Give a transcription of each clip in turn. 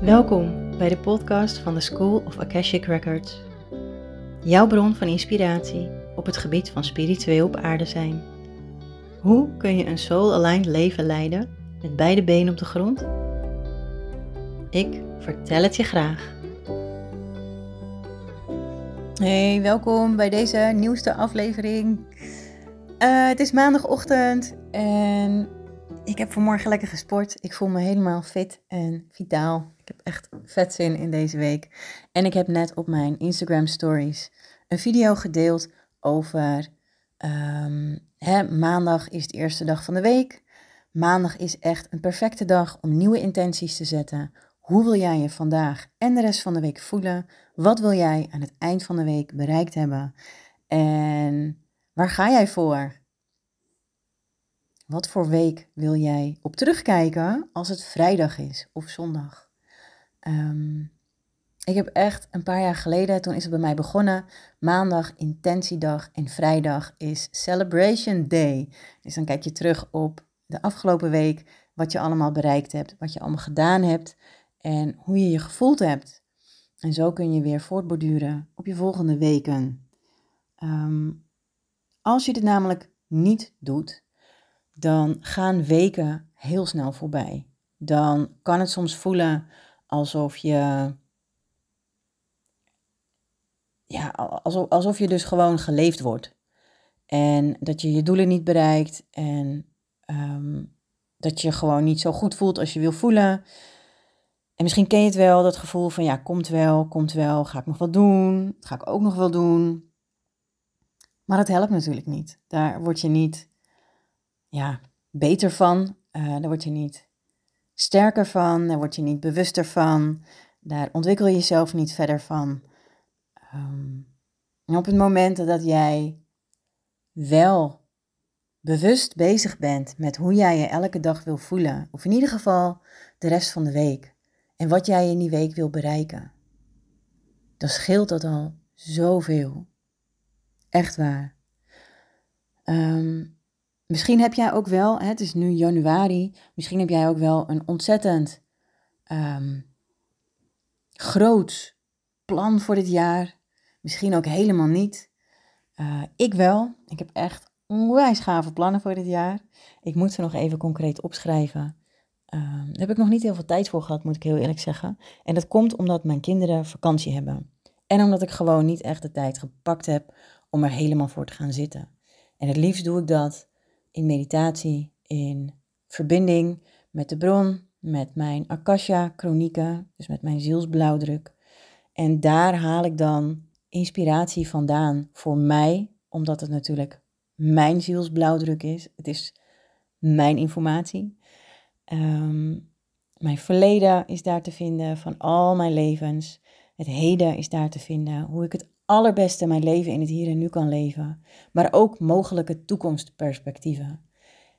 Welkom bij de podcast van de School of Akashic Records. Jouw bron van inspiratie op het gebied van spiritueel op aarde zijn. Hoe kun je een soul-aligned leven leiden met beide benen op de grond? Ik vertel het je graag. Hey, welkom bij deze nieuwste aflevering. Uh, het is maandagochtend en ik heb vanmorgen lekker gesport. Ik voel me helemaal fit en vitaal. Ik heb echt vet zin in deze week. En ik heb net op mijn Instagram stories een video gedeeld over um, hè, maandag is de eerste dag van de week. Maandag is echt een perfecte dag om nieuwe intenties te zetten. Hoe wil jij je vandaag en de rest van de week voelen? Wat wil jij aan het eind van de week bereikt hebben? En waar ga jij voor? Wat voor week wil jij op terugkijken als het vrijdag is of zondag? Um, ik heb echt een paar jaar geleden, toen is het bij mij begonnen, maandag intentiedag en vrijdag is celebration day. Dus dan kijk je terug op de afgelopen week, wat je allemaal bereikt hebt, wat je allemaal gedaan hebt en hoe je je gevoeld hebt. En zo kun je weer voortborduren op je volgende weken. Ehm, als je dit namelijk niet doet, dan gaan weken heel snel voorbij. Dan kan het soms voelen alsof je. Ja, alsof, alsof je dus gewoon geleefd wordt. En dat je je doelen niet bereikt. En ehm, dat je gewoon niet zo goed voelt als je wil voelen. En misschien ken je het wel, dat gevoel van ja, komt wel, komt wel, ga ik nog wel doen, ga ik ook nog wel doen. Maar dat helpt natuurlijk niet. Daar word je niet ja, beter van. Uh, daar word je niet sterker van. Daar word je niet bewuster van. Daar ontwikkel je jezelf niet verder van. Ehm, en op het moment dat jij wel bewust bezig bent met hoe jij je elke dag wil voelen, of in ieder geval de rest van de week, en wat jij in die week wil bereiken, dan scheelt dat al zoveel. Echt waar. Um, Misschien heb jij ook wel, het is nu januari, misschien heb jij ook wel een ontzettend um, groot plan voor dit jaar. Misschien ook helemaal niet. Uh, ik wel. Ik heb echt onwijs gave plannen voor dit jaar. Ik moet ze nog even concreet opschrijven. Uh, daar heb ik nog niet heel veel tijd voor gehad, moet ik heel eerlijk zeggen. En dat komt omdat mijn kinderen vakantie hebben. En omdat ik gewoon niet echt de tijd gepakt heb om er helemaal voor te gaan zitten. En het liefst doe ik dat in meditatie, in verbinding met de bron, met mijn Akasha-chronieken, dus met mijn zielsblauwdruk. En daar haal ik dan inspiratie vandaan voor mij, omdat het natuurlijk mijn zielsblauwdruk is. Het is mijn informatie. Ehm, mijn verleden is daar te vinden van al mijn levens. Het heden is daar te vinden. Hoe ik het allerbeste mijn leven in het hier en nu kan leven, maar ook mogelijke toekomstperspectieven.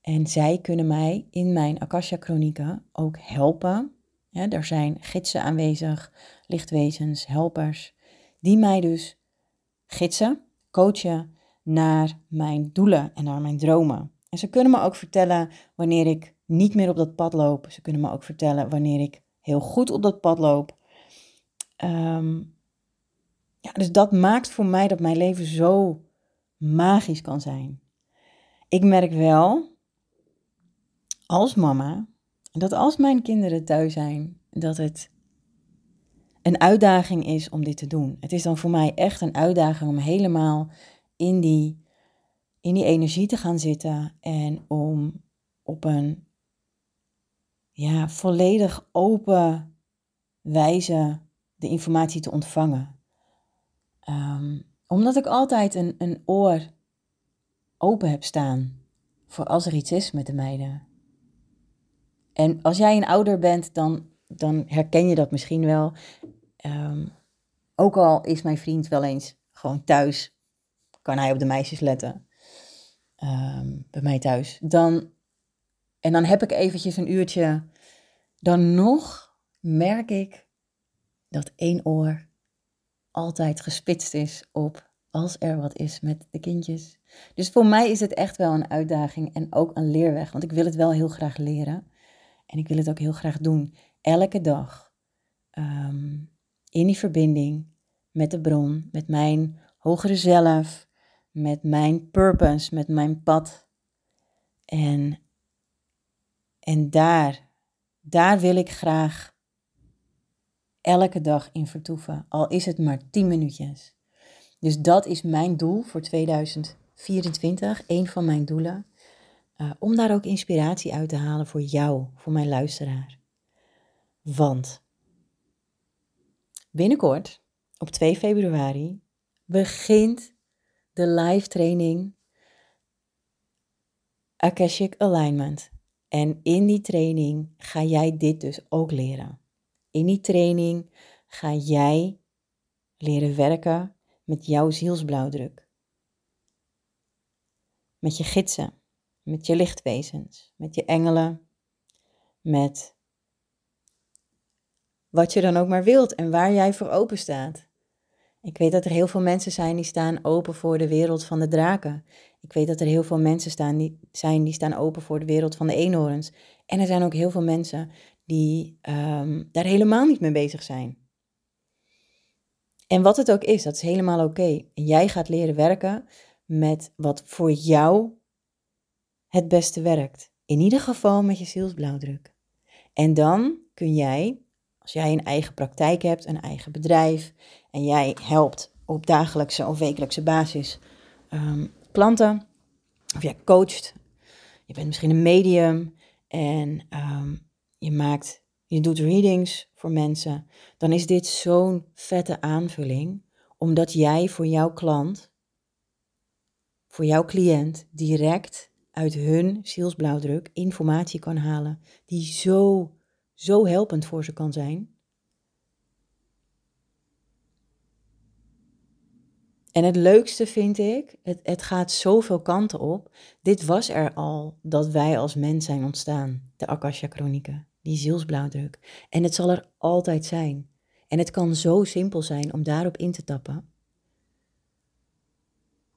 En zij kunnen mij in mijn Akasha-chronieken ook helpen. Er zijn gidsen aanwezig, lichtwezens, helpers, die mij dus gidsen, coachen naar mijn doelen en naar mijn dromen. En ze kunnen me ook vertellen wanneer ik niet meer op dat pad loop. Ze kunnen me ook vertellen wanneer ik heel goed op dat pad loop. Um, ja, dus dat maakt voor mij dat mijn leven zo magisch kan zijn. Ik merk wel als mama dat als mijn kinderen thuis zijn, dat het een uitdaging is om dit te doen. Het is dan voor mij echt een uitdaging om helemaal in die, in die energie te gaan zitten en om op een ja, volledig open wijze de informatie te ontvangen. Um, omdat ik altijd een, een oor open heb staan voor als er iets is met de meiden. En als jij een ouder bent, dan, dan herken je dat misschien wel. Um, ook al is mijn vriend wel eens gewoon thuis, kan hij op de meisjes letten. Um, bij mij thuis. Dan, en dan heb ik eventjes een uurtje. Dan nog merk ik dat één oor altijd gespitst is op als er wat is met de kindjes. Dus voor mij is het echt wel een uitdaging en ook een leerweg, want ik wil het wel heel graag leren. En ik wil het ook heel graag doen. Elke dag ehm, in die verbinding met de bron, met mijn hogere zelf, met mijn purpose, met mijn pad. En, en daar, daar wil ik graag elke dag in vertoeven, al is het maar 10 minuutjes. Dus dat is mijn doel voor 2024, een van mijn doelen. Uh, om daar ook inspiratie uit te halen voor jou, voor mijn luisteraar. Want binnenkort, op 2 februari, begint de live training Akashic Alignment. En in die training ga jij dit dus ook leren. In die training ga jij leren werken met jouw zielsblauwdruk. Met je gidsen, met je lichtwezens, met je engelen, met wat je dan ook maar wilt en waar jij voor open staat. Ik weet dat er heel veel mensen zijn die staan open voor de wereld van de draken. Ik weet dat er heel veel mensen staan die, zijn die staan open voor de wereld van de eenhoorns. En er zijn ook heel veel mensen die ehm, daar helemaal niet mee bezig zijn. En wat het ook is, dat is helemaal oké. En jij gaat leren werken met wat voor jou het beste werkt. In ieder geval met je zielsblauwdruk. En dan kun jij, als jij een eigen praktijk hebt, een eigen bedrijf, en jij helpt op dagelijkse of wekelijkse basis um, klanten, of jij coacht, je bent misschien een medium en um, je maakt, je doet readings voor mensen, dan is dit zo'n vette aanvulling, omdat jij voor jouw klant, voor jouw cliënt, direct uit hun zielsblauwdruk informatie kan halen die zo, zo helpend voor ze kan zijn. En het leukste vind ik, het, het gaat zoveel kanten op. Dit was er al dat wij als mens zijn ontstaan, de Akasha Chronieken die zielsblauwdruk. En het zal er altijd zijn. En het kan zo simpel zijn om daarop in te tappen.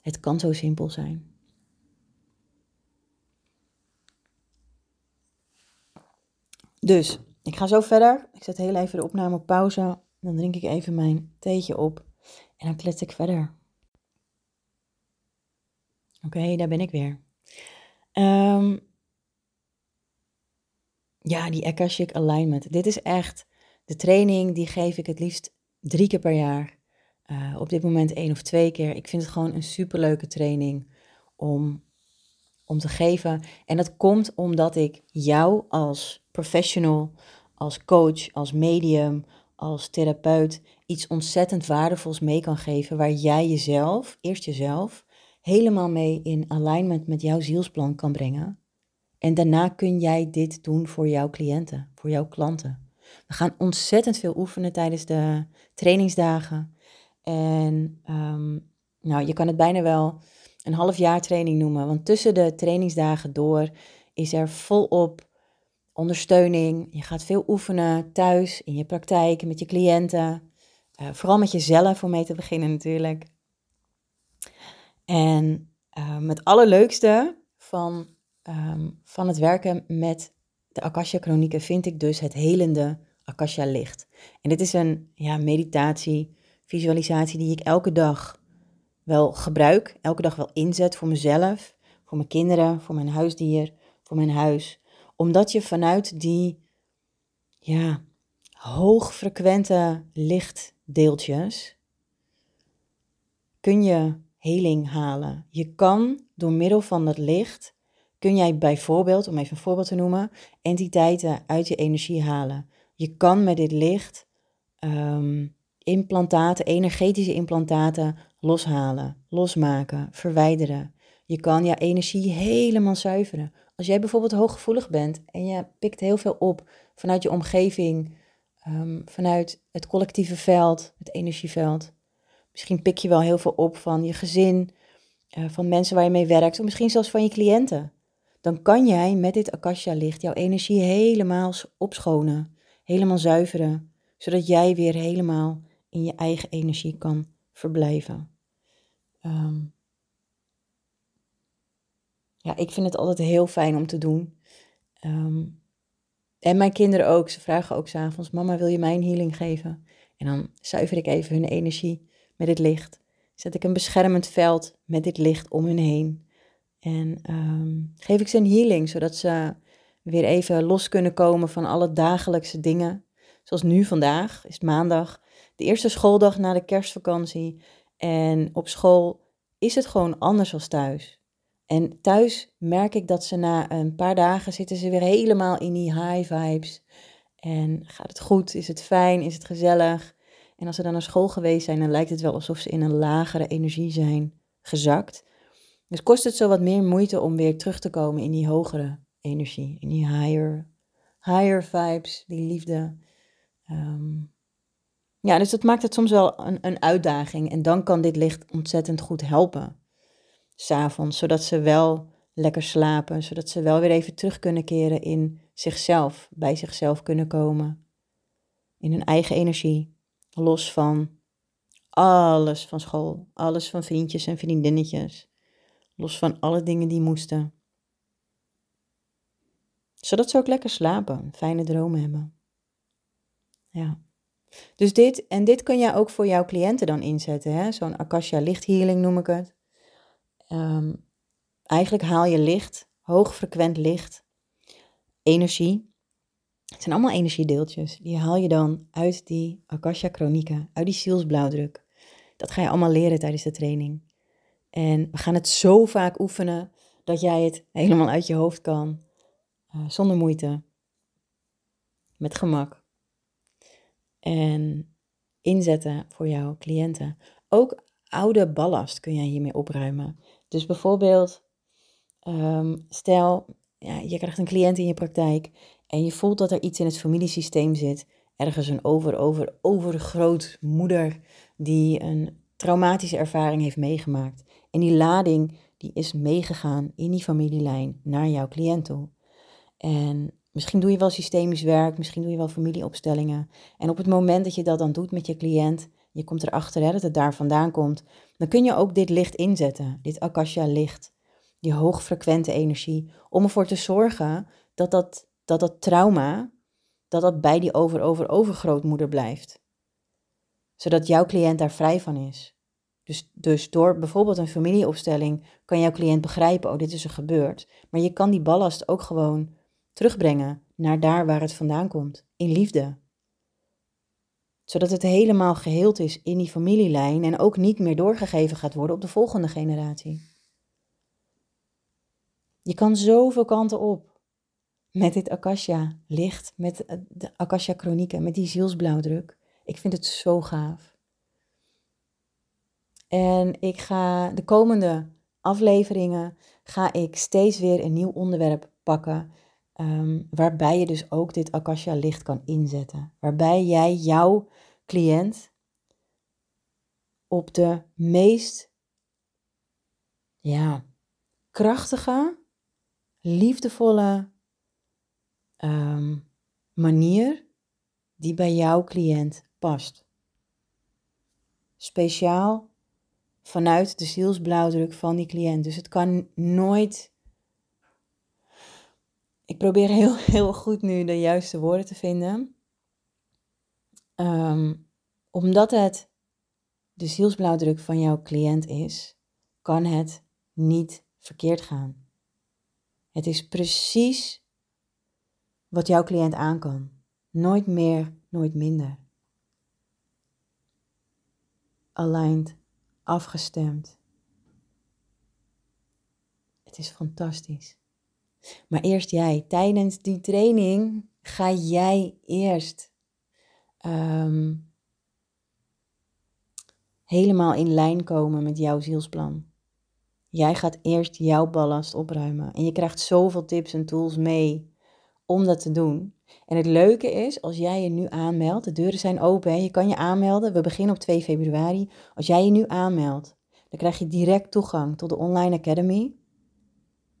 Het kan zo simpel zijn. Dus, ik ga zo verder. Ik zet heel even de opname op pauze. Dan drink ik even mijn theetje op. En dan klets ik verder. Oké, daar ben ik weer. Um, ja, die Akashic Alignment. Dit is echt de training, die geef ik het liefst drie keer per jaar. Uh, op dit moment één of twee keer. Ik vind het gewoon een superleuke training om, om te geven. En dat komt omdat ik jou als professional, als coach, als medium, als therapeut iets ontzettend waardevols mee kan geven. Waar jij jezelf, eerst jezelf, helemaal mee in alignment met jouw zielsplan kan brengen. En daarna kun jij dit doen voor jouw cliënten, voor jouw klanten. We gaan ontzettend veel oefenen tijdens de trainingsdagen. En um, nou, je kan het bijna wel een half jaar training noemen. Want tussen de trainingsdagen door is er volop ondersteuning. Je gaat veel oefenen thuis, in je praktijk, met je cliënten. Uh, vooral met jezelf om mee te beginnen natuurlijk. En uh, het allerleukste van Ehm, van het werken met de Akasha Chronieken vind ik dus het helende Akasha licht. En dit is een ja, meditatie, visualisatie die ik elke dag wel gebruik, elke dag wel inzet voor mezelf, voor mijn kinderen, voor mijn huisdier, voor mijn huis. Omdat je vanuit die ja, hoogfrequente lichtdeeltjes kun je heling halen. Je kan door middel van dat licht kun jij bijvoorbeeld, om even een voorbeeld te noemen, entiteiten uit je energie halen. Je kan met dit licht um, implantaten, energetische implantaten loshalen, losmaken, verwijderen. Je kan je energie helemaal zuiveren. Als jij bijvoorbeeld hooggevoelig bent en je pikt heel veel op vanuit je omgeving, um, vanuit het collectieve veld, het energieveld. Misschien pik je wel heel veel op van je gezin, uh, van mensen waar je mee werkt, of misschien zelfs van je cliënten dan kan jij met dit Akasha-licht jouw energie helemaal opschonen, helemaal zuiveren, zodat jij weer helemaal in je eigen energie kan verblijven. Ehm, ja, ik vind het altijd heel fijn om te doen. Ehm, en mijn kinderen ook. Ze vragen ook s'avonds: Mama, wil je mij een healing geven? En dan zuiver ik even hun energie met dit licht. Zet ik een beschermend veld met dit licht om hun heen. En ehm, geef ik ze een healing, zodat ze weer even los kunnen komen van alle dagelijkse dingen. Zoals nu vandaag, is maandag, de eerste schooldag na de kerstvakantie. En op school is het gewoon anders als thuis. En thuis merk ik dat ze na een paar dagen zitten ze weer helemaal in die high vibes. En gaat het goed? Is het fijn? Is het gezellig? En als ze dan naar school geweest zijn, dan lijkt het wel alsof ze in een lagere energie zijn gezakt. Dus kost het zo wat meer moeite om weer terug te komen in die hogere energie, in die higher, higher vibes, die liefde. Ehm, ja, dus dat maakt het soms wel een, een uitdaging. En dan kan dit licht ontzettend goed helpen. S'avonds, zodat ze wel lekker slapen, zodat ze wel weer even terug kunnen keren in zichzelf, bij zichzelf kunnen komen. In hun eigen energie, los van alles van school, alles van vriendjes en vriendinnetjes, los van alle dingen die moesten. Zodat ze ook lekker slapen, fijne dromen hebben. Ja. Dus dit, en dit kun je ook voor jouw cliënten dan inzetten. Zo'n Akasha lichthealing noem ik het. Ehm, eigenlijk haal je licht, hoogfrequent licht, energie. Het zijn allemaal energiedeeltjes. Die haal je dan uit die Akasha chronieken, uit die zielsblauwdruk. Dat ga je allemaal leren tijdens de training. En we gaan het zo vaak oefenen dat jij het helemaal uit je hoofd kan. Uh, zonder moeite. Met gemak en inzetten voor jouw cliënten. Ook oude ballast kun jij hiermee opruimen. Dus bijvoorbeeld, ehm, stel ja, je krijgt een cliënt in je praktijk en je voelt dat er iets in het familiesysteem zit. Ergens een over, over, overgrootmoeder die een traumatische ervaring heeft meegemaakt. En die lading die is meegegaan in die familielijn naar jouw cliënt toe. En Misschien doe je wel systemisch werk, misschien doe je wel familieopstellingen. En op het moment dat je dat dan doet met je cliënt, je komt erachter hè, dat het daar vandaan komt, dan kun je ook dit licht inzetten, dit akasha licht, die hoogfrequente energie, om ervoor te zorgen dat dat, dat, dat trauma, dat dat bij die over-over-overgrootmoeder blijft. Zodat jouw cliënt daar vrij van is. Dus, dus door bijvoorbeeld een familieopstelling kan jouw cliënt begrijpen, oh dit is er gebeurd. Maar je kan die ballast ook gewoon terugbrengen naar daar waar het vandaan komt, in liefde. Zodat het helemaal geheeld is in die familielijn en ook niet meer doorgegeven gaat worden op de volgende generatie. Je kan zoveel kanten op met dit Akasha licht, met de Akasha chronieken, met die zielsblauwdruk. Ik vind het zo gaaf. En ik ga de komende afleveringen ga ik steeds weer een nieuw onderwerp pakken Ehm, waarbij je dus ook dit Akasha licht kan inzetten. Waarbij jij jouw cliënt op de meest ja, krachtige, liefdevolle ehm, manier die bij jouw cliënt past. Speciaal vanuit de zielsblauwdruk van die cliënt. Dus het kan nooit ik probeer heel, heel goed nu de juiste woorden te vinden. Ehm, omdat het de zielsblauwdruk van jouw cliënt is, kan het niet verkeerd gaan. Het is precies wat jouw cliënt aan kan. Nooit meer, nooit minder. Aligned, afgestemd. Het is fantastisch. Maar eerst jij. Tijdens die training ga jij eerst ehm, helemaal in lijn komen met jouw zielsplan. Jij gaat eerst jouw ballast opruimen. En je krijgt zoveel tips en tools mee om dat te doen. En het leuke is, als jij je nu aanmeldt, de deuren zijn open, je kan je aanmelden. We beginnen op 2 februari. Als jij je nu aanmeldt, dan krijg je direct toegang tot de Online Academy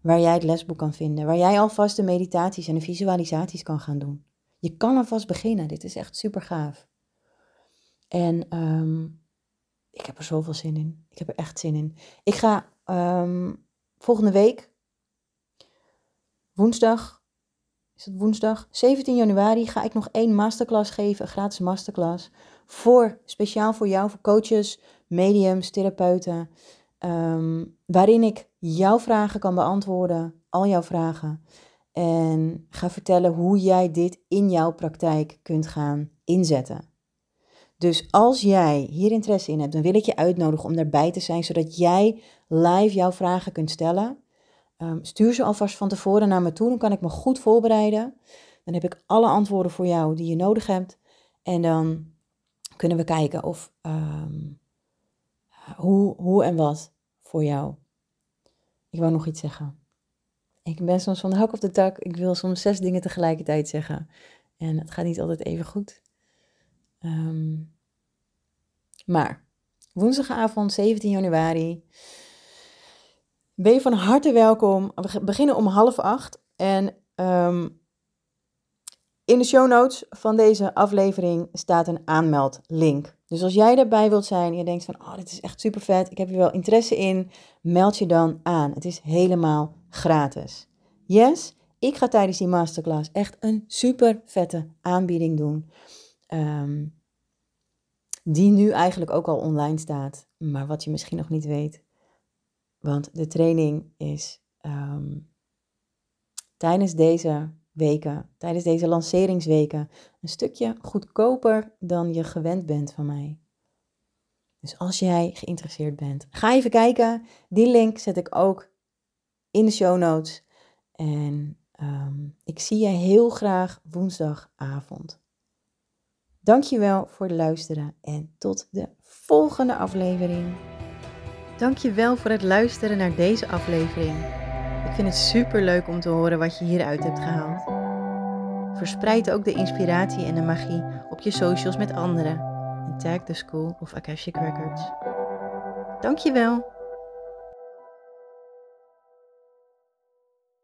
waar jij het lesboek kan vinden, waar jij alvast de meditaties en de visualisaties kan gaan doen. Je kan alvast beginnen, dit is echt super gaaf. En um, ik heb er zoveel zin in. Ik heb er echt zin in. Ik ga ehm, volgende week, woensdag, is het woensdag, 17 januari, ga ik nog één masterclass geven, een gratis masterclass. Voor, speciaal voor jou, voor coaches, mediums, therapeuten. Ehm, waarin ik jouw vragen kan beantwoorden, al jouw vragen. En ga vertellen hoe jij dit in jouw praktijk kunt gaan inzetten. Dus als jij hier interesse in hebt, dan wil ik je uitnodigen om daarbij te zijn, zodat jij live jouw vragen kunt stellen. Um, stuur ze alvast van tevoren naar me toe, dan kan ik me goed voorbereiden. Dan heb ik alle antwoorden voor jou die je nodig hebt. En dan kunnen we kijken of um, hoe, hoe en wat voor jou. Ik wou nog iets zeggen. Ik ben soms van de hak op de tak. Ik wil soms zes dingen tegelijkertijd zeggen. En het gaat niet altijd even goed. Um, maar woensdagavond 17 januari. Ben je van harte welkom. We beginnen om half acht. En um, in de show notes van deze aflevering staat een aanmeldlink. Dus als jij daarbij wilt zijn en je denkt van, oh, dit is echt super vet, ik heb hier wel interesse in, meld je dan aan. Het is helemaal gratis. Yes, ik ga tijdens die masterclass echt een super vette aanbieding doen. Um, die nu eigenlijk ook al online staat, maar wat je misschien nog niet weet. Want de training is um, tijdens deze weken, tijdens deze lanceringsweken, een stukje goedkoper dan je gewend bent van mij. Dus als jij geïnteresseerd bent, ga even kijken. Die link zet ik ook in de show notes. En um, ik zie je heel graag woensdagavond. Dankjewel voor het luisteren en tot de volgende aflevering. Dankjewel voor het luisteren naar deze aflevering. Ik vind het super leuk om te horen wat je hieruit hebt gehaald. Verspreid ook de inspiratie en de magie op je socials met anderen en tag de School of Akashic Records. Dankjewel.